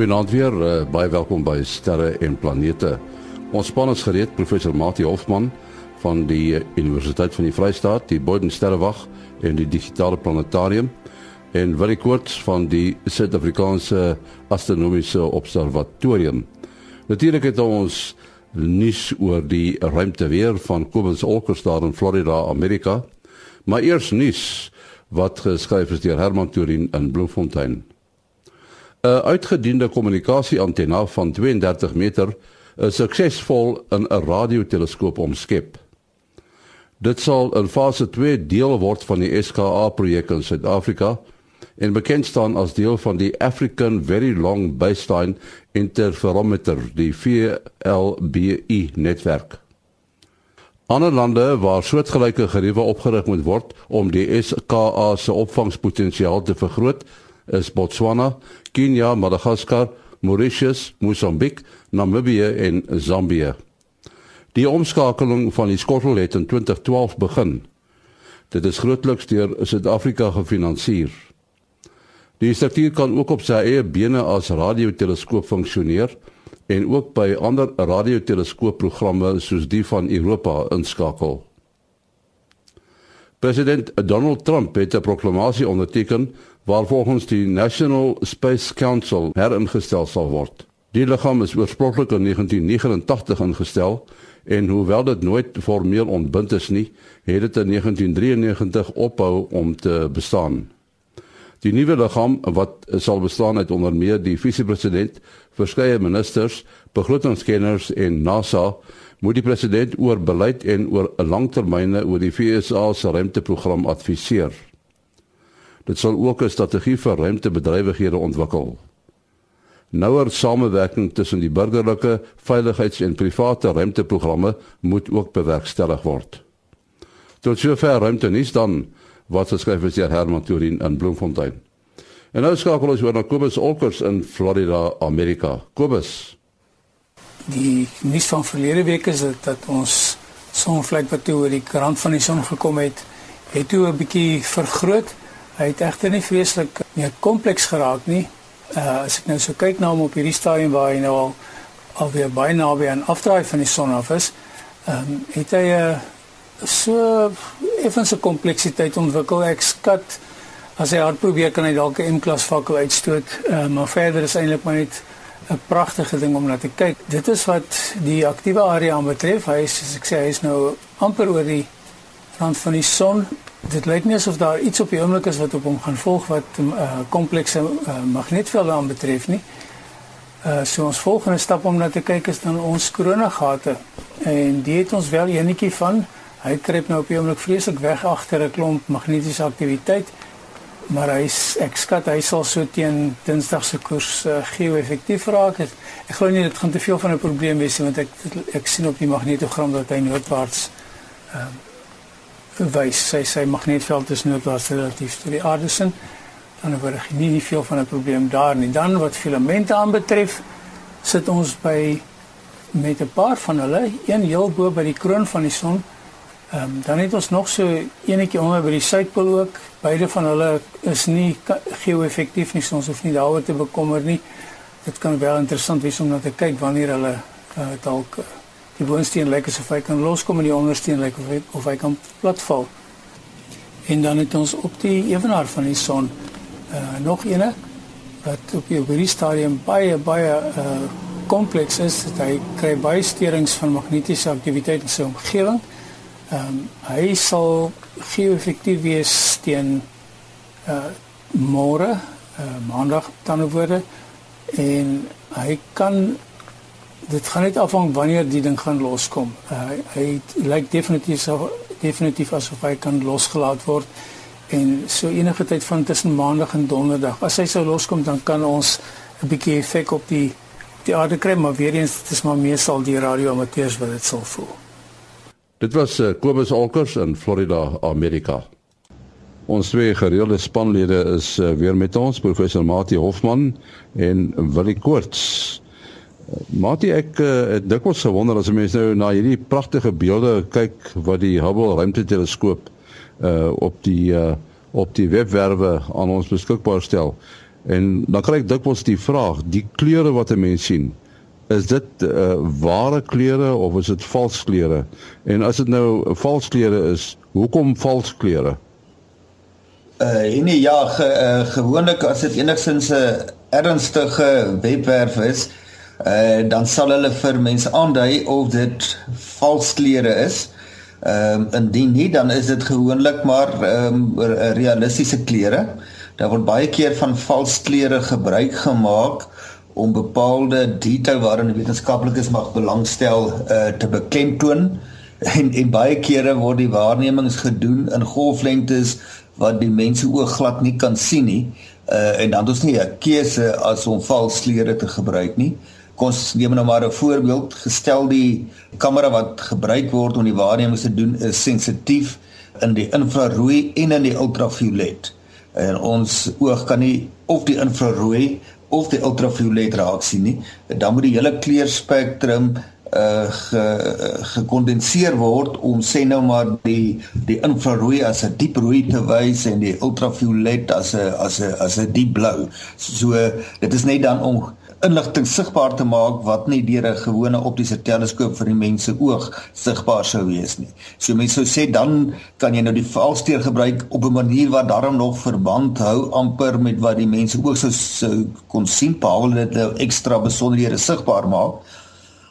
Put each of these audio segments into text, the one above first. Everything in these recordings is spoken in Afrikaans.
Goeienaand weer, uh, baie welkom by Sterre en Planete. Ons span is gereed professor Mati Hofman van die Universiteit van die Vrystaat, die Boden Sterrewag en die Digitale Planetarium en Willie Koorts van die Suid-Afrikaanse Astronomiese Observatorium. Natuurlik het ons nuus oor die ruimteweer van Kobus Olkers daar in Florida, Amerika. Maar eers nuus wat geskryf is deur Herman Turin in Bloemfontein. 'n Uitgediende kommunikasieantenna van 32 meter is suksesvol in 'n radioteleskoop omskep. Dit sal in fase 2 deel word van die SKA projek in Suid-Afrika en bekend staan as deel van die African Very Long Baseline Interferometer, die VLBI netwerk. Ander lande waar soortgelyke geriewe opgerig moet word om die SKA se opvangspotensiaal te vergroot, is Botswana, Kenia, Madagaskar, Mauritius, Mosambiek, Namibië en Zambië. Die omskakeling van die skottel het in 2012 begin. Dit is grootliks deur Suid-Afrika gefinansier. Die struktuur kan ook op sy eie bene as radioteleskoop funksioneer en ook by ander radioteleskoopprogramme soos die van Europa inskakel. President Donald Trump het 'n proklamasie onderteken waarvolgens die National Space Council heringestel sal word. Die liggaam is oorspronklik in 1989 ingestel en hoewel dit nooit formeel ontbind is nie, het dit in 1993 ophou om te bestaan. Die nuwe liggaam wat sal bestaan uit onder meer die vise-president, verskeie ministers, begrotingskenners en NASA, moet die president oor beleid en oor 'n langtermyne oor die VSA se ruimteprogram adviseer. Dit sal ook 'n strategie vir ruimtebedrywighede ontwikkel. Nouer samewerking tussen die burgerlike, veiligheids- en private ruimteprogramme moet ook bewerkstellig word. Tot sover ruimtenis dan wat geskryf is deur Herman Turin in Bloemfontein. En nou skakel ons oor na Kobus Olkers in Florida, Amerika. Kobus. Die nuus van verlede week is dit dat ons sonvlek wat toe oor die rand van die son gekom het, het toe 'n bietjie vergroot. Hy het egter nie vreeslik meer kompleks geraak nie. Uh as ek nou so kyk na hom op hierdie stadium waar hy nou al alweer baie naby aan afdraai van die son af is, ehm um, het hy 'n uh, so effens 'n kompleksiteit ontwikkel. Ek skat as hy hard probeer kan hy dalk 'n M-klas fakkel uitstoot, uh, maar verder is eintlik maar net 'n pragtige ding om na te kyk. Dit is wat die aktiewe area betref. Hy is soos ek sê, hy is nou amper oor die rand van die son. Dit lyk nie asof daar iets op die oomblik is wat op hom gaan volg wat 'n uh, komplekse uh, magnetveld aan betref nie. Uh so ons volgende stap om na te kyk is dan ons koronagate. En die het ons wel enetjie van Hy kruip nou op die oomblik vreeslik weg agter 'n klomp magnetiese aktiwiteit. Maar hy's ek skat hy sal so teen Dinsdag se koers uh, geo-effektief raak. Het. Ek glo nie dit gaan te veel van 'n probleem wees nie want ek ek sien op die magnetogram dat hy noordwaarts uh, wys. Sy sy magnetveld is noordwaarts relatief tot die aarde se. Dan word er nie nie veel van 'n probleem daar nie. Dan wat filamente aanbetref, sit ons by met 'n paar van hulle, een heel bo by die kroon van die son um, dan het ons nog so enetjie onder by die suidpool ook. Beide van hulle is nie geo-effektief nie, so ons hoef nie daaroor te bekommer nie. Dit kan wel interessant wees om na te kyk wanneer hulle uh, dalk uh, die boonsteen lyk asof hy kan loskom en die ondersteen lyk of hy, of hy kan platval. En dan het ons op die ewenaar van die son uh, nog eene wat op die, op die stadium baie baie uh, kompleks is. Hy kry baie sterings van magnetiese aktiwiteit in sy omgewing. Ehm um, hy sal geo-effektief wees teen uh môre, uh maandag tanoorde en hy kan dit gaan net afhang wanneer die ding gaan loskom. Uh, hy lyk definitief so definitief asof hy kan losgelaat word en so enige tyd van tussen maandag en donderdag. As hy sou loskom dan kan ons 'n bietjie effek op die die aarde kry, maar weer eens dit is maar meestal die radioamateurs wat dit sal voel. Dit was uh, Kobus Olkers in Florida, Amerika. Ons twee gereelde spanlede is uh, weer met ons, professor Mati Hofman en Willie Koorts. Uh, Mati, ek uh, het dikwels gewonder as mense nou na hierdie pragtige beelde kyk wat die Hubble ruimteteleskoop uh, op die uh, op die webwerwe aan ons beskikbaar stel. En dan kry ek dikwels die vraag, die kleure wat 'n mens sien, is dit uh, ware kleure of is dit vals kleure? En as dit nou vals kleure is, hoekom vals kleure? Uh nee ja, ge, uh, gewoonlik as dit enigstens 'n ernstige webwerf is, uh dan sal hulle vir mense aandui of dit vals kleure is. Ehm um, indien nie dan is dit gewoonlik maar ehm um, realistiese kleure. Daar word baie keer van vals kleure gebruik gemaak om bepaalde detail waarin wetenskaplikes mag belangstel uh te beklemtoon. En en baie kere word die waarnemings gedoen in golflengtes wat die mense oog glad nie kan sien nie. Uh en dan is nie 'n keuse as om vals kleure te gebruik nie. Kom ons neem nou maar 'n voorbeeld. Gestel die kamera wat gebruik word om die waarnemings te doen is sensitief in die infrarooi en in die ultraviolet. En ons oog kan nie of die infrarooi of die ultraviolet raak sien nie. Dan moet die hele kleurspektrum uh ge, gekondenseer word om sê nou maar die die infrarooi as 'n diep rooi te wys en die ultraviolet as 'n as 'n as 'n diep blou. So dit is net dan om inligting sigbaar te maak wat nie deur 'n gewone optiese teleskoop vir die mense oog sigbaar sou wees nie. So mense sou sê dan kan jy nou die valsteer gebruik op 'n manier wat daarom nog verband hou amper met wat die mense oog sou, sou kon sien behalwe dit nou ekstra besonderhede sigbaar maak.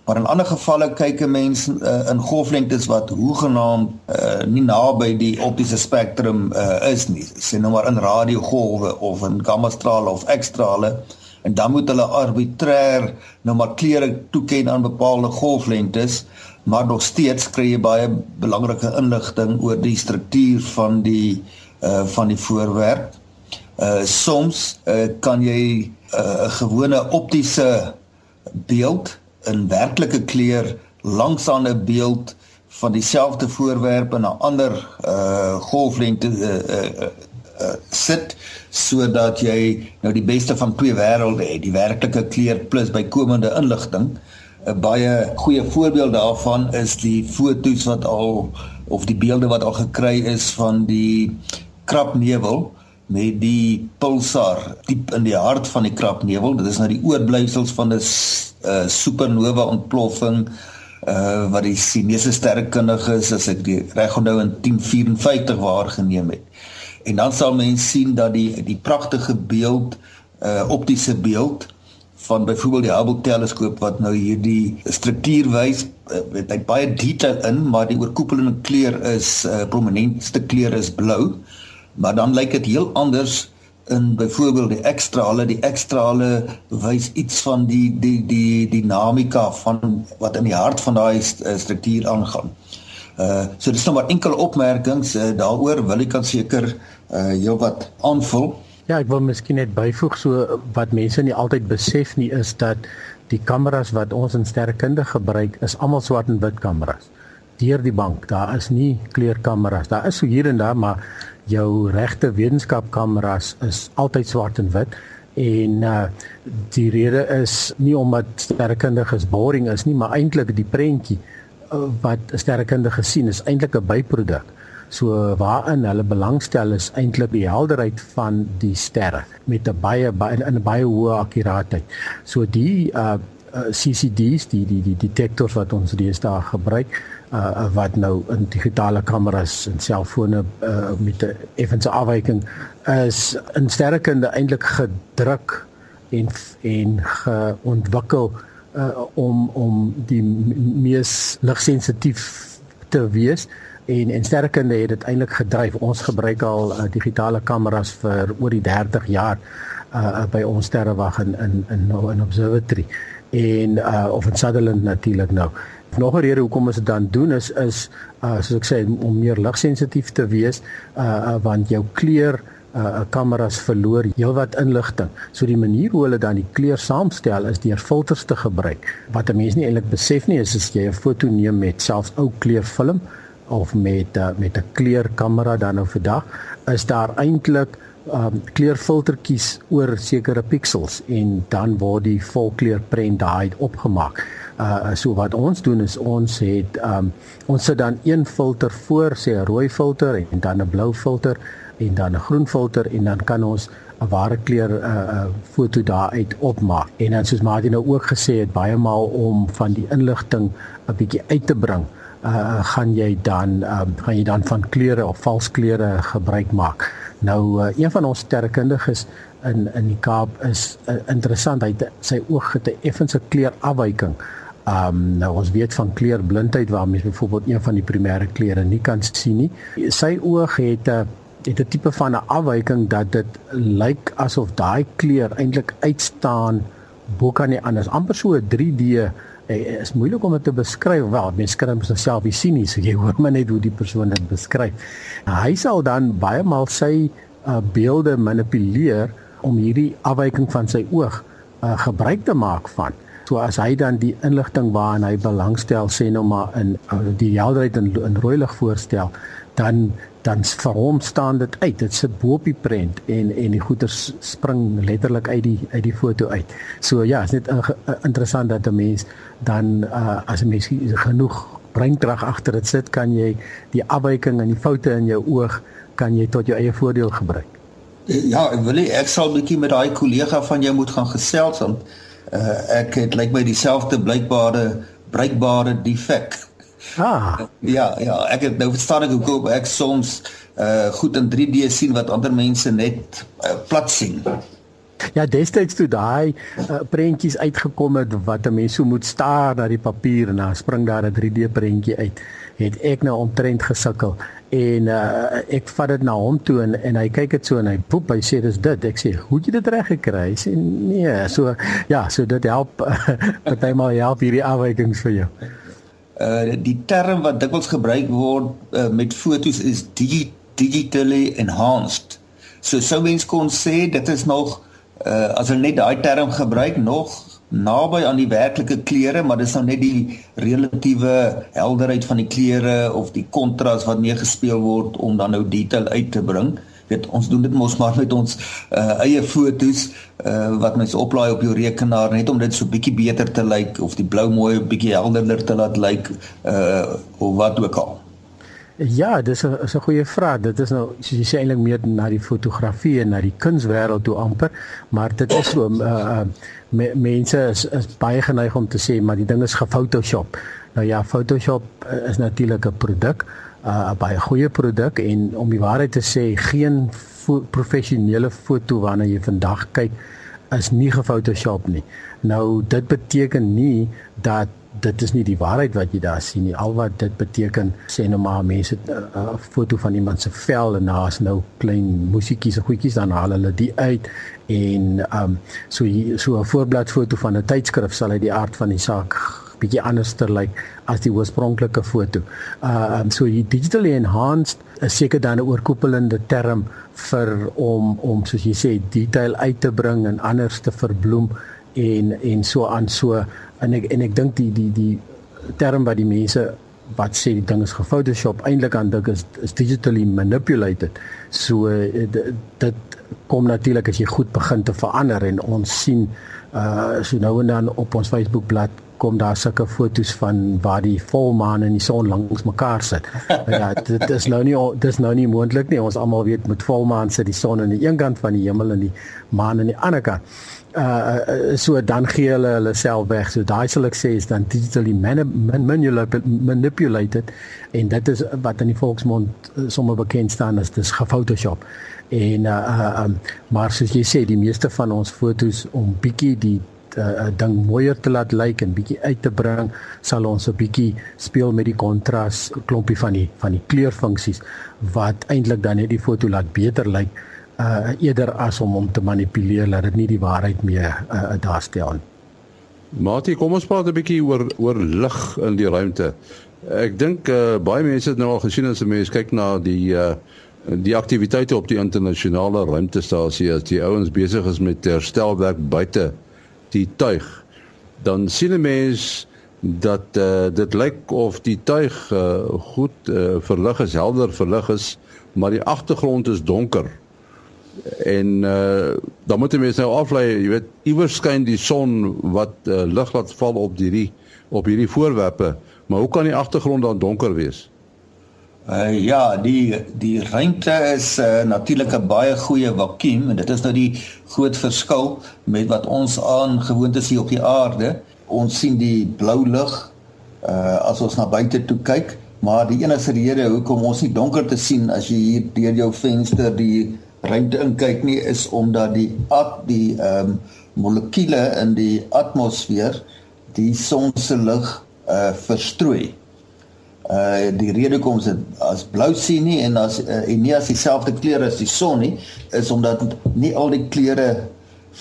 Maar in ander gevalle kyk 'n mens uh, in golflengtes wat hoegenaamd uh, nie naby die optiese spektrum uh, is nie. Sê nou maar in radiogolwe of in gammastrale of ekstrale en dan moet hulle arbitrêr nou maar kleure toeken aan bepaalde golflengtes, maar nog steeds kry jy baie belangrike inligting oor die struktuur van die uh, van die voorwerp. Uh soms uh, kan jy 'n uh, gewone optiese beeld in werklike kleur langs aan 'n beeld van dieselfde voorwerp in 'n ander uh golflengte uh, uh, uh sit sodat jy nou die beste van twee wêrelde het. Die werklike kleur plus bykomende inligting. 'n baie goeie voorbeeld daarvan is die foto's wat al of die beelde wat al gekry is van die krapnevel met die pulsar diep in die hart van die krapnevel. Dit is nou die oorblyfsels van 'n uh, supernova ontploffing uh, wat die Chinese sterrekundiges as ek reg onthou in 1054 waargeneem het. En dan sal mense sien dat die die pragtige beeld uh, optiese beeld van byvoorbeeld die Hubble teleskoop wat nou hierdie struktuur wys met uh, baie detail in maar die oorkoepelende kleur is uh, prominentste kleur is blou maar dan lyk dit heel anders in byvoorbeeld die ekstrale die ekstrale wys iets van die die die dinamika van wat in die hart van daai eh, struktuur aangaan. Uh so dis nou maar enkele opmerkings uh, daaroor wil ek kan seker uh heelwat aanvul. Ja, ek wil miskien net byvoeg so wat mense nie altyd besef nie is dat die kameras wat ons in sterrekunde gebruik is almal swart en wit kameras. Deur die bank, daar is nie kleurkameras. Daar is so hier en daar, maar jou regte wetenskapkameras is altyd swart en wit en uh die rede is nie omdat sterrekundiges boring is nie maar eintlik die prentjie uh, wat sterrekundige gesien is eintlik 'n byproduk so waarin hulle belangstel is eintlik die helderheid van die sterre met 'n baie in 'n baie hoë akkuraatheid so die uh, uh CCD's die die die detektors wat ons deesdae gebruik uh wat nou in digitale kameras en selfone uh met 'n effense afwyking is in sterrekunde eintlik gedruk en en geontwikkel uh om om die mees ligsensitief te wees en en sterrekunde het dit eintlik gedryf ons gebruik al uh, digitale kameras vir oor die 30 jaar uh by ons sterrewag in in in nou in observatory en uh of in Sutherland natuurlik nou Nog 'n rede hoekom ons dit dan doen is is uh soos ek sê om meer ligsensitief te wees uh, uh want jou kleur uh kameras verloor heelwat inligting. So die manier hoe hulle dan die kleur saamstel is deur filters te gebruik. Wat 'n mens nie eintlik besef nie is as jy 'n foto neem met selfs ou kleurfilm of met uh, met 'n kleurkamera dan nou vandag is daar eintlik um kleurfiltertjies oor sekere pixels en dan word die volkleur prent daai opgemaak uh so wat ons doen is ons het um ons sit dan een filter voor sê 'n rooi filter en dan 'n blou filter en dan 'n groen filter en dan kan ons 'n ware kleur 'n uh, uh, foto daaruit opmaak. En dan soos Martin nou ook gesê het, baie maal om van die inligting 'n bietjie uit te bring, uh gaan jy dan um, gaan jy dan van kleure of vals kleure gebruik maak. Nou uh, een van ons sterrekundiges in in die Kaap is uh, interessant. Hy het sy oog het 'n effense kleurafwyking. Um nou ons weet van kleurblindheid waar mens byvoorbeeld een van die primêre kleure nie kan sien nie. Sy oog het 'n het 'n tipe van 'n afwyking dat dit lyk asof daai kleur eintlik uitstaan bo kan nie anders amper so 'n 3D eh, is moeilik om dit te beskryf. Wel mens kan hom self nie sien nie so jy hoor maar net hoe die persoon dit beskryf. Hy sal dan baie maal sy uh, beelde manipuleer om hierdie afwyking van sy oog uh, gebruik te maak van. So as hy dan die inligting waarin hy belangstel sê nou maar in uh, die helderheid in, in rooi lig voorstel, dan dan vir hom staan dit uit. Dit sit bo op die prent en en die goeie spring letterlik uit die uit die foto uit. So ja, is net uh, interessant dat 'n mens dan uh, as 'n mens genoeg breinkrag agter dit sit, kan jy die afwyking en die foute in jou oog kan jy tot jou eie voordeel gebruik. Ja, ek wil ek sal 'n bietjie met daai kollega van jou moet gaan gesels want uh, ek het lyk like my dieselfde blykbare bruikbare defek. Ah. Ja, ja, ek het nou verstaan ek hoekom ek soms uh goed in 3D sien wat ander mense net uh, plat sien. Ja, destyds toe daai uh, prentjies uitgekom het wat 'n mens so moet staar na die papier en dan spring daar 'n 3D prentjie uit, het ek nou omtrent gesukkel. En uh, ek vat dit na hom toe en, en hy kyk dit so en hy poep hy sê dis dit. Ek sê hoe het jy dit reg gekry? Hy sê nee. So ja so dit help partymal help hierdie afwykings vir jou uh die term wat dikwels gebruik word uh, met fotos is digi digitally enhanced so sou mens kon sê dit is nog uh, as hulle net daai term gebruik nog naby aan die werklike kleure, maar dis nou net die relatiewe helderheid van die kleure of die kontras wat mee gespeel word om dan nou detail uit te bring. Weet ons doen dit mos maar met ons uh, eie fotos uh, wat mens oplaai op jou rekenaar net om dit so bietjie beter te lyk like, of die blou mooi bietjie helderder te laat lyk like, uh, of wat ook al. Ja, dis 'n is 'n goeie vraag. Dit is nou soos jy sê eintlik meer na die fotografie en na die kunswêreld toe amper, maar dit is so uh uh me, mense is is baie geneig om te sê maar die ding is gefotoshop. Nou ja, Photoshop is natuurlik 'n produk, uh 'n baie goeie produk en om die waarheid te sê, geen fo professionele foto waarna jy vandag kyk is nie gefotoshop nie. Nou dit beteken nie dat dit is nie die waarheid wat jy daar sien nie. Al wat dit beteken, sê nou maar mense 'n uh, uh, foto van iemand se vel en daar's nou klein musiekies en goedjies dan haal hulle die uit en ehm um, so so 'n voorbladfoto van 'n tydskrif sal uit die aard van die saak bietjie anders ter lyk as die oorspronklike foto. Uh um, so die digitally enhanced is seker dan 'n oorkoepelende term vir om om soos jy sê detail uit te bring en anders te verbloem en en so aan so en ek en ek dink die die die term wat die mense wat sê die ding is gefotoshop eintlik aan dink is is digitally manipulated. So eh, dit kom natuurlik as jy goed begin te verander en ons sien uh so nou en dan op ons Facebook bladsy kom daar sulke fotos van waar die volmaan en die son langs mekaar sit. ja, dit is nou nie dis nou nie moontlik nie. Ons almal weet met volmaan sit die son aan die een kant van die hemel en die maan aan die ander kant uh so dan gee hulle hulle self weg. So daai sal ek sê is dan digitally manipulated en dit is wat in die volksmond uh, sommer bekend staan as dis gefotoshop. En uh, uh um, maar soos jy sê die meeste van ons fotos om bietjie die uh, ding mooier te laat lyk en bietjie uit te bring sal ons 'n bietjie speel met die kontras klompie van die van die kleurfunksies wat eintlik dan net die foto laat beter lyk uh eerder as om hom te manipuleer dat dit nie die waarheid meer uh, daarstel nie. Matie, kom ons praat 'n bietjie oor oor lig in die ruimte. Ek dink uh baie mense het nou al gesien as 'n mens kyk na die uh die aktiwiteite op die internasionale ruimtestasie as die ouens besig is met herstelwerk buite die tuig. Dan sien 'n mens dat uh dit lyk of die tuig uh goed uh verlig is, helder verlig is, maar die agtergrond is donker en uh, dan moet jy mens nou aflei jy weet iewers skyn die son wat uh, lig laat val op hierdie op hierdie voorwerpe maar hoe kan die agtergrond dan donker wees Uh, ja, die die ruimte is uh, natuurlik 'n baie goeie vakuum en dit is nou die groot verskil met wat ons aan gewoontes hier op die aarde. Ons sien die blou lig uh as ons na buite toe kyk, maar die enigste rede hoekom ons nie donker te sien as jy hier deur jou venster die ruimte inkyk nie is omdat die at die ehm um, molekule in die atmosfeer die son se lig uh verstrooi. Uh die rede kom dit as blou sien nie en as uh, en nie as dieselfde kleure as die son nie is omdat nie al die kleure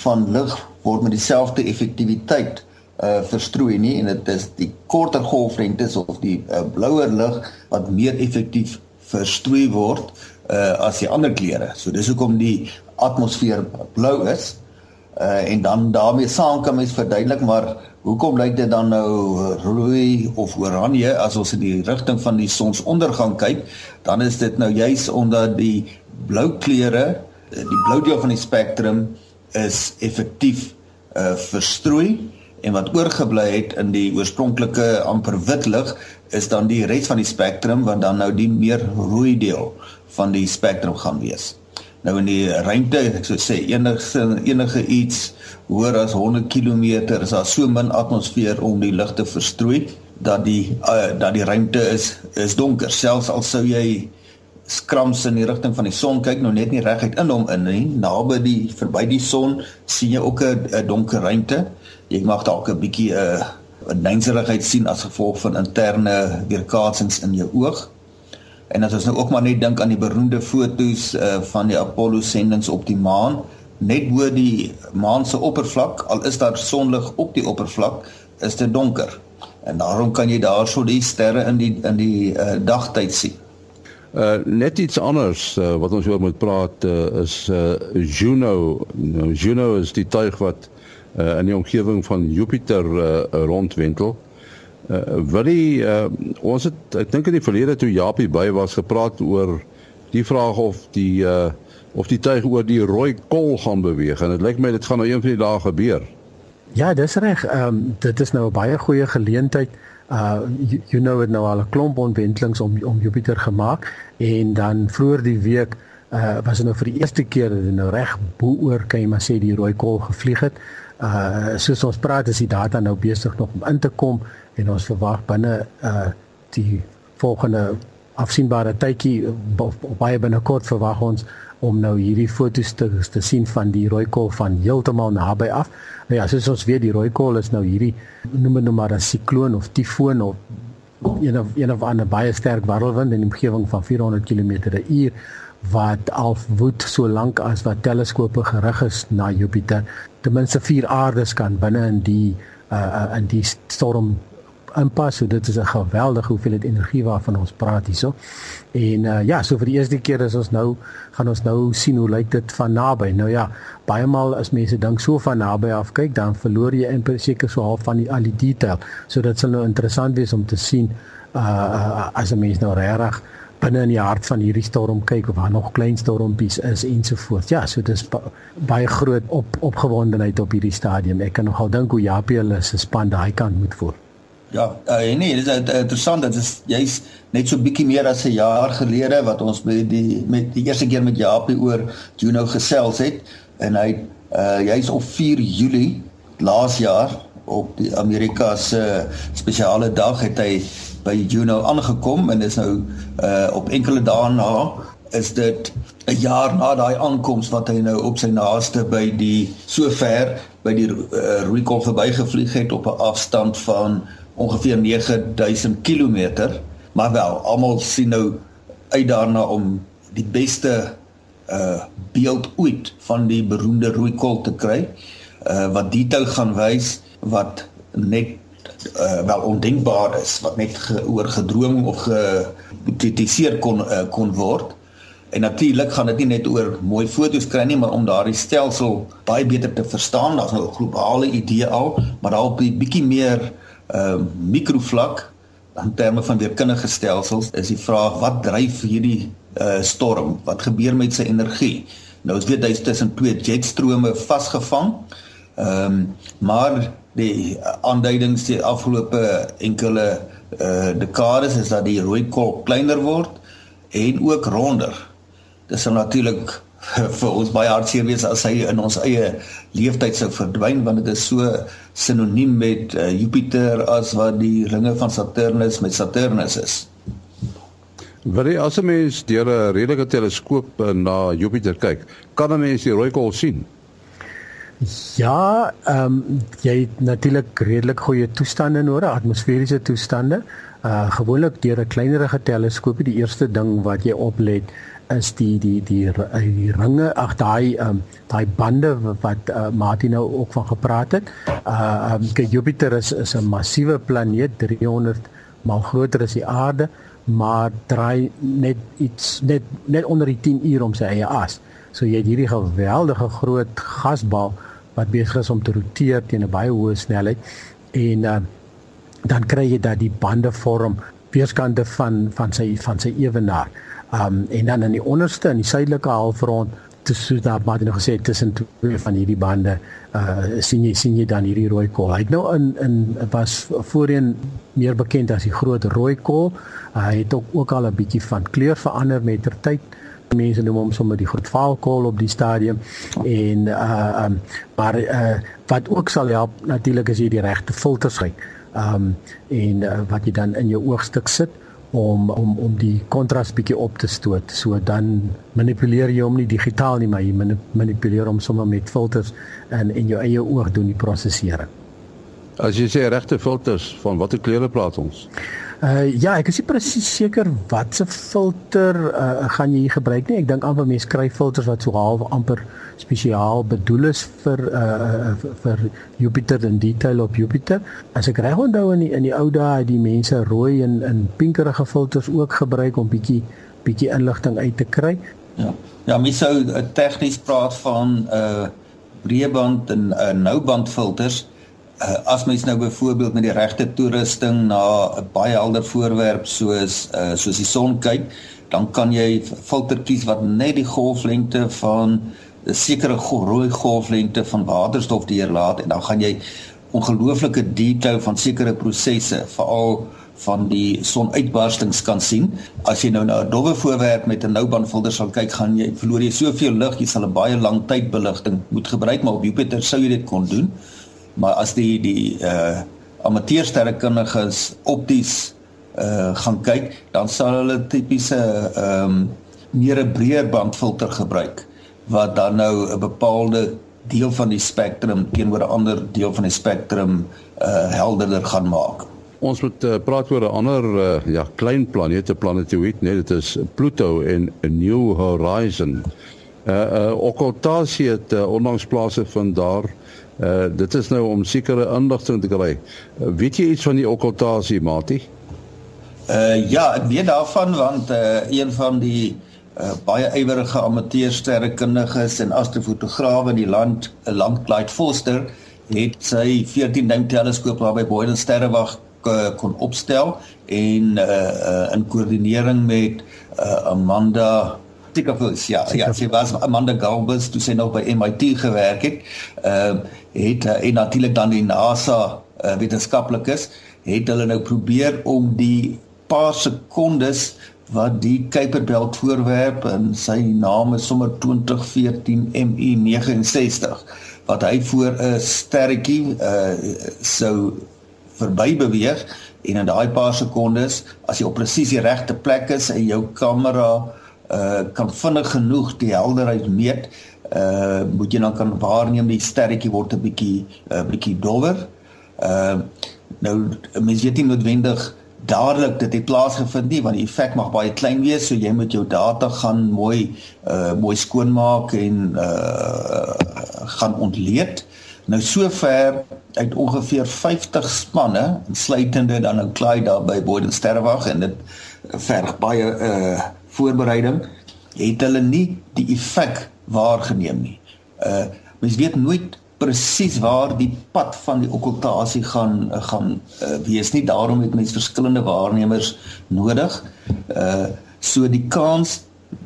van lig word met dieselfde effektiwiteit uh verstrooi nie en dit is die korter golflengtes of die uh, blouer lig wat meer effektief verstrooi word uh as die ander kleure. So dis hoekom die atmosfeer blou is. Uh en dan daarmee saam kan mens verduidelik maar Hoekom lyk dit dan nou rooi of oranje as ons in die rigting van die sonsondergang kyk? Dan is dit nou juis omdat die blou kleure, die blou deel van die spektrum is effektief uh verstrooi en wat oorgebly het in die oorspronklike amper wit lig is dan die res van die spektrum wat dan nou die meer rooi deel van die spektrum gaan wees. Nou in die ruimte, ek sou sê enige enige iets hoër as 100 km is daar so min atmosfeer om die lig te verstrooi dat die uh, dat die ruimte is is donker. Selfs al sou jy skrams in die rigting van die son kyk, nou net nie reguit in hom in nie, naby die verby die son sien jy ook 'n donker ruimte. Jy mag dalk 'n bietjie 'n uh, 'n neinserigheid sien as gevolg van interne weerkaatsings in jou oog. En as ons nou ook maar net dink aan die beroemde fotos uh, van die Apollo sendinge op die maan, net bo die maan se oppervlak, al is daar sonlig op die oppervlak, is dit donker. En daarom kan jy daarso die sterre in die in die uh, dagtyd sien. Uh net iets anders uh, wat ons oor moet praat uh, is uh Juno. Nou Juno is die tuig wat uh, in die omgewing van Jupiter uh, rondwentel. Uh, Willie, uh, ons het ek dink in die verlede toe Japie by was gepraat oor die vraag of die uh, of die tuig oor die rooi kol gaan beweeg en dit lyk my dit gaan nou een van die dae gebeur. Ja, dis reg. Ehm um, dit is nou 'n baie goeie geleentheid. Uh you, you know it nou al 'n klomp ontwentelings om om Jupiter gemaak en dan vroeër die week uh was dit nou vir die eerste keer dat dit nou reg bo oor kan jy maar sê die rooi kol gevlieg het. Uh soos ons praat is die data nou besig nog om in te kom en ons verwag binne uh die volgende afsienbare tydjie baie binnekort verwag ons om nou hierdie foto's te te sien van die rooi kol van heeltemal naby af. Nou ja, soos ons weet die rooi kol is nou hierdie noem dit nou maar 'n sikloon of tifoon of een of een of ander baie sterk warrelwind in die omgewing van 400 km/h wat al woed so lank as wat teleskope gerig is na Jupiter. Ten minste vier aardes kan binne in die uh in die storm inpas. So dit is 'n geweldige hoeveelheid energie waarvan ons praat hierso. En uh, ja, so vir die eerste keer is ons nou gaan ons nou sien hoe lyk dit van naby. Nou ja, baie maal as mense dink so van naby af kyk, dan verloor jy in seker so half van die al die detail. So dit sal nou interessant wees om te sien uh as 'n mens nou regtig binne in die hart van hierdie storm kyk waar nog klein stormpies is ensovoorts. Ja, so dis ba baie groot op opgewondenheid op hierdie stadium. Ek kan nogal dink hoe Japie hulle se span daai kant moet voel. Ja, uh, nee, dit is interessant. Dit is jy's net so bietjie meer as 'n jaar gelede wat ons met die met die eerste keer met Japie oor Juno gesels het en hy uh jy's op 4 Julie laas jaar op die Amerika se spesiale dag het hy by Juno aangekom en is nou uh op enkele dae na is dit 'n jaar na daai aankoms wat hy nou op sy naaste by die sover by die uh, Rooikop verbygevlieg het op 'n afstand van ongeveer 9000 km, maar wel almal sien nou uit daarna om die beste uh beeld ooit van die beroemde rooi kol te kry. Uh wat detail gaan wys wat net uh wel ondenkbaar is wat net oor gedroom of gehipnotiseer kon uh, kon word. En natuurlik gaan dit nie net oor mooi foto's kry nie maar om daardie stelsel baie beter te verstaan. Daar's nou 'n globale idee al maar daar op 'n bietjie meer uh mikrovlak in terme van weerkundige stelsels is die vraag wat dryf hierdie uh storm? Wat gebeur met sy energie? Nou ons weet hy's tussen twee jetstrome vasgevang. Ehm um, maar die aanduidings die afgelope enkele uh dekades is dat die rooi kolk kleiner word en ook ronder. Dis natuurlik vir ons baie hartseer wees as hy in ons eie leeftyd sou verdwyn want dit is so sinoniem met uh, Jupiter as wat die ringe van Saturnus met Saturnus is. Wanneer jy as 'n mens deur 'n redelike teleskoop eh, na Jupiter kyk, kan 'n mens die rooi kol sien. Ja, ehm um, jy het natuurlik redelik goeie toestande nodig, atmosferiese toestande. Uh gewoonlik deur 'n kleinerige teleskoop, die eerste ding wat jy oplet is die die die die ringe ag daai um, daai bande wat uh, Martin nou ook van gepraat het. Uh um, Jupiter is is 'n massiewe planeet 300 maal groter as die aarde, maar draai net iets net net onder die 10 uur om sy eie as. So jy het hierdie geweldige groot gasbal wat besig is om te roteer teen 'n baie hoë snelheid en uh, dan kry jy dat die bande vorm weerskante van van sy van sy ewenaar. Um en dan in die onderste in die suidelike halfrond tussen daar maar nog gesê tussen twee van hierdie bande uh sien jy sien jy dan hierdie rooi kol. Hy het nou in in was voorheen meer bekend as die groot rooi kol. Uh, hy het ook, ook al 'n bietjie van kleur verander met ter tyd. Mense noem hom sommer die groot vaalkol op die stadium en uh um maar uh wat ook sal help natuurlik as jy die regte filters kry. Um en uh, wat jy dan in jou oogstuk sit om om om die kontras bietjie op te stoot. So dan manipuleer jy hom nie digitaal nie, maar jy manipuleer hom sommer met filters en in jou eie oog doen die prosesering. As jy sê regte filters, van watter kleure praat ons? Uh ja, ek is nie presies seker watse filter uh gaan jy gebruik nie. Ek dink amper mense kry filters wat so half amper spesiaal bedoel is vir uh vir Jupiter en detail op Jupiter. As ek reg onthou in die, in die ou dae het die mense rooi en in pinkerige filters ook gebruik om bietjie bietjie inligting uit te kry. Ja. Ja, mens sou tegnies praat van uh breëband en uh, nouband filters uh, as mens nou byvoorbeeld met die regte toerusting na 'n baie helder voorwerp soos uh, soos die son kyk, dan kan jy filter kies wat net die golflengte van 'n sekere rooi golflengte van waterstof deurlaat en dan gaan jy ongelooflike detail van sekere prosesse, veral van die sonuitbarstings kan sien. As jy nou na 'n dowwe voorwerp met 'n noubandfilter sal kyk, gaan jy verloor jy soveel lig, jy sal 'n baie lang tyd beligting moet gebruik, maar op Jupiter sou jy dit kon doen maar as die die uh amateursterrekundiges opties uh gaan kyk, dan sal hulle tipiese ehm um, meer 'n breër bandfilter gebruik wat dan nou 'n bepaalde deel van die spektrum teenoor 'n ander deel van die spektrum uh helderder gaan maak. Ons moet uh, praat oor 'n ander uh, ja, klein planeet, 'n planetoïd, nee, dit is Pluto en New Horizon. Uh uh okkultasie het uh, onlangs plase van daar Uh dit is nou om sekere inligting te kry. Uh, weet jy iets van die okkultasie, Mati? Uh ja, ek weet daarvan want uh een van die uh baie ywerige amateursterrekundiges en astrofotograwe in die land, uh, lang Clyde Foster, het sy 14 duim teleskoop waar by Boyle Sterrewag uh, kon opstel en uh, uh in koördinering met uh Amanda Tikafus, ja, ja, sy was Amanda Galbus toe sy nog by MIT gewerk het. Ehm uh, het uh, en natuurlik dan die NASA uh, wetenskaplikes het hulle nou probeer om die paar sekondes wat die Kuiper Belt voorwerp en sy naam is sommer 2014 ME 69 wat hy voor 'n sterretjie uh, sou verby beweeg en in daai paar sekondes as jy op presies die regte plek is en jou kamera uh kan vinnig genoeg die helderheid meet uh moet jy dan kan waarneem die sterretjie word 'n bietjie 'n uh, bietjie dowwer. Uh nou mens weet nie noodwendig dadelik dit het plaasgevind nie want die effek mag baie klein wees so jy moet jou data gaan mooi uh mooi skoonmaak en uh gaan ontleed. Nou sover uit ongeveer 50 spanne, insluitende dan nou Clyde daar by Boden Sterrewag en dit verg baie uh voorbereiding het hulle nie die effek waargeneem nie. Uh mens weet nooit presies waar die pad van die okkultasie gaan uh, gaan uh, wees nie. Daarom het mens verskillende waarnemers nodig. Uh so die kans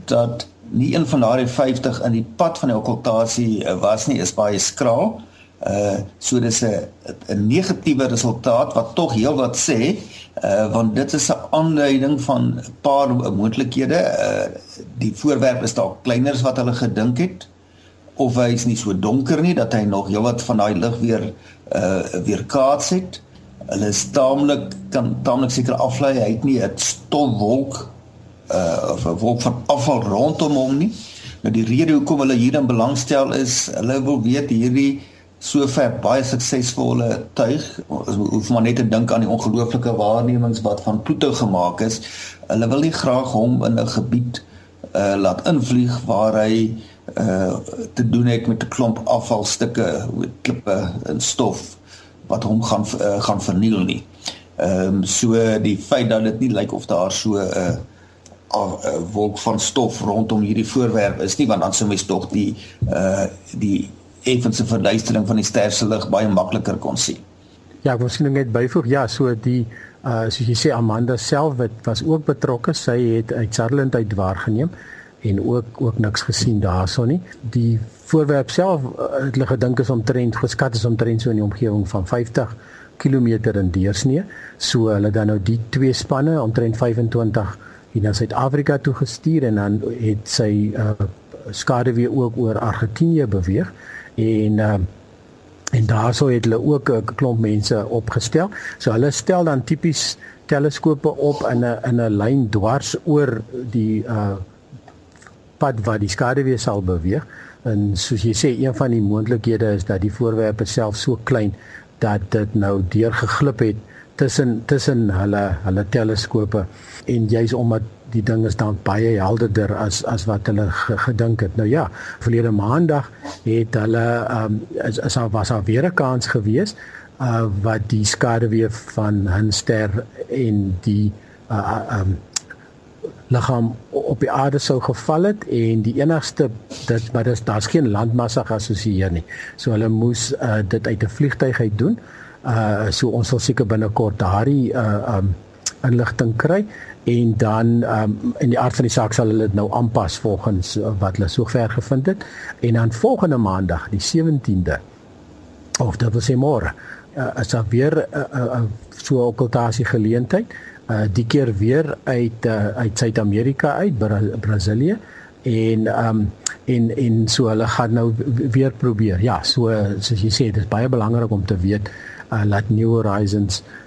dat nie een van daardie 50 in die pad van die okkultasie uh, was nie is baie skraal. Uh so dis 'n 'n negatiewe resultaat wat tog heelwat sê uh want dit is 'n aanduiding van 'n paar moontlikhede. Uh die voorwerp is dalk kleiner as wat hulle gedink het of hy is nie so donker nie dat hy nog heelwat van daai lig weer uh weer kaats het. Hulle is taamlik kan taamlik seker aflei hy het nie 'n stofwolk uh of 'n wolk van afval rondom hom nie. Nou die rede hoekom hulle hierin belangstel is hulle wil weet hierdie sover baie suksesvolle tuig ons hoef maar net te dink aan die ongelooflike waarnemings wat van Pluto gemaak is. Hulle wil nie graag hom in 'n gebied uh laat invlieg waar hy uh te doen het met 'n klomp afvalstukke, klippe en stof wat hom gaan uh, gaan verniel nie. Ehm um, so die feit dat dit nie lyk of daar so 'n uh, 'n wolk van stof rondom hierdie voorwerp is nie, want dan sou mens tog die uh die effense verduistering van die ster se lig baie makliker kon sien. Ja, ek wil sien net byvoeg. Ja, so die uh soos jy sê Amanda self het was ook betrokke. Sy het uit Sutherland uit waargeneem en ook ook niks gesien daarso nie. Die voorwerp self uh, het hulle gedink is omtrent geskat is omtrent so in die omgewing van 50 km in deursnee. So hulle dan nou die twee spanne omtrent 25 hier na Suid-Afrika toe gestuur en dan het sy uh, skade weer ook oor Argentinië beweeg en uh, en daarso het hulle ook 'n klomp mense opgestel. So hulle stel dan tipies teleskope op in 'n in 'n lyn dwars oor die uh pad waar die skade weer sal beweeg. En soos jy sê, een van die moontlikhede is dat die voorwerpe self so klein dat dit nou deurgeglip het tussen tussen hulle hulle teleskope en jy's omdat die ding is dan baie helderder as as wat hulle gedink het. Nou ja, verlede maandag het hulle ehm um, is, is daar was daar weer 'n kans gewees uh wat die skade weer van 'n ster en die uh ehm um, liggaam op die aarde sou geval het en die enigste dit maar dis daar's geen landmassa geassosieer nie. So hulle moes uh, dit uit 'n vliegtyg uit doen. Uh so ons sal seker binnekort daardie uh um inligting kry en dan um in die aard van die saak sal hulle dit nou aanpas volgens uh, wat hulle sover gevind het en dan volgende maandag die 17de of dit was môre uh, is daar weer 'n uh, uh, so okkultasie geleentheid uh die keer weer uit uh, uit Suid-Amerika uit Bra Brasilië en um en en so hulle gaan nou weer probeer. Ja, so soos jy sê, dit is baie belangrik om te weet uh laat New Horizons uh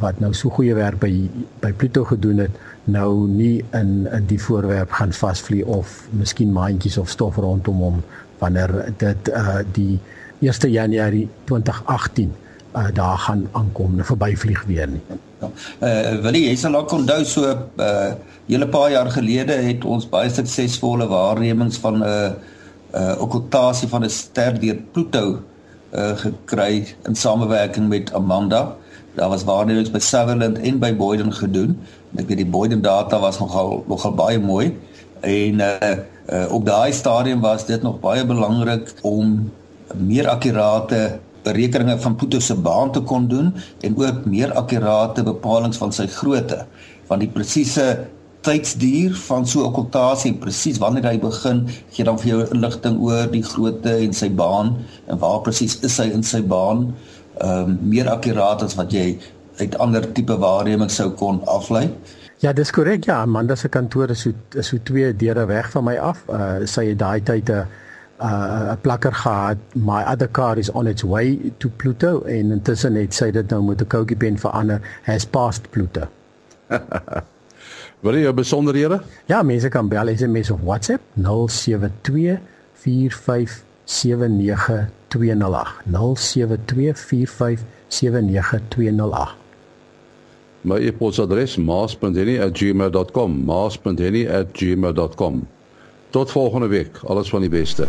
wat nou so goeie werk by by Pluto gedoen het, nou nie in in die voorwerp gaan vasvlieg of miskien maandjies of stof rondom hom wanneer dit uh die 1 Januarie 2018 uh daar gaan aankom, verbyvlieg weer nie. Ja. Uh wil jy sal ook onthou so 'n uh, hele paar jaar gelede het ons baie suksesvolle waarnemings van 'n uh, uh okkultasie van 'n ster deur Pluto uh gekry in samewerking met Amanda. Daar was waarnemings by Sutherland en by Boyden gedoen. Ek weet die Boyden data was nogal nogal baie mooi. En uh, uh op daai stadium was dit nog baie belangrik om meer akkurate berekeninge van Pluto se baan te kon doen en ook meer akkurate bepalinge van sy grootte. Want die presiese tydsduur van so 'n okkultasie presies wanneer hy begin gee dan vir jou inligting oor die grootte en sy baan en waar presies is hy in sy baan ehm um, meer akkuraat as wat jy uit ander tipe waarnemings sou kon aflei Ja, dis korrek. Ja, Amanda se kantoor is so is so twee deure weg van my af. Uh sy het daai tyd 'n uh, 'n plakker gehad my other car is on its way to Pluto en intussen het sy dit nou met 'n koutjie pen verander has passed Pluto. Wat is jou besonderhede? Ja, mense kan bel SMS of WhatsApp 072 45 79208 072 4579208 My e-posadres maas.henny@gmail.com maas.henny@gmail.com Tot volgende week. Alles van die beste.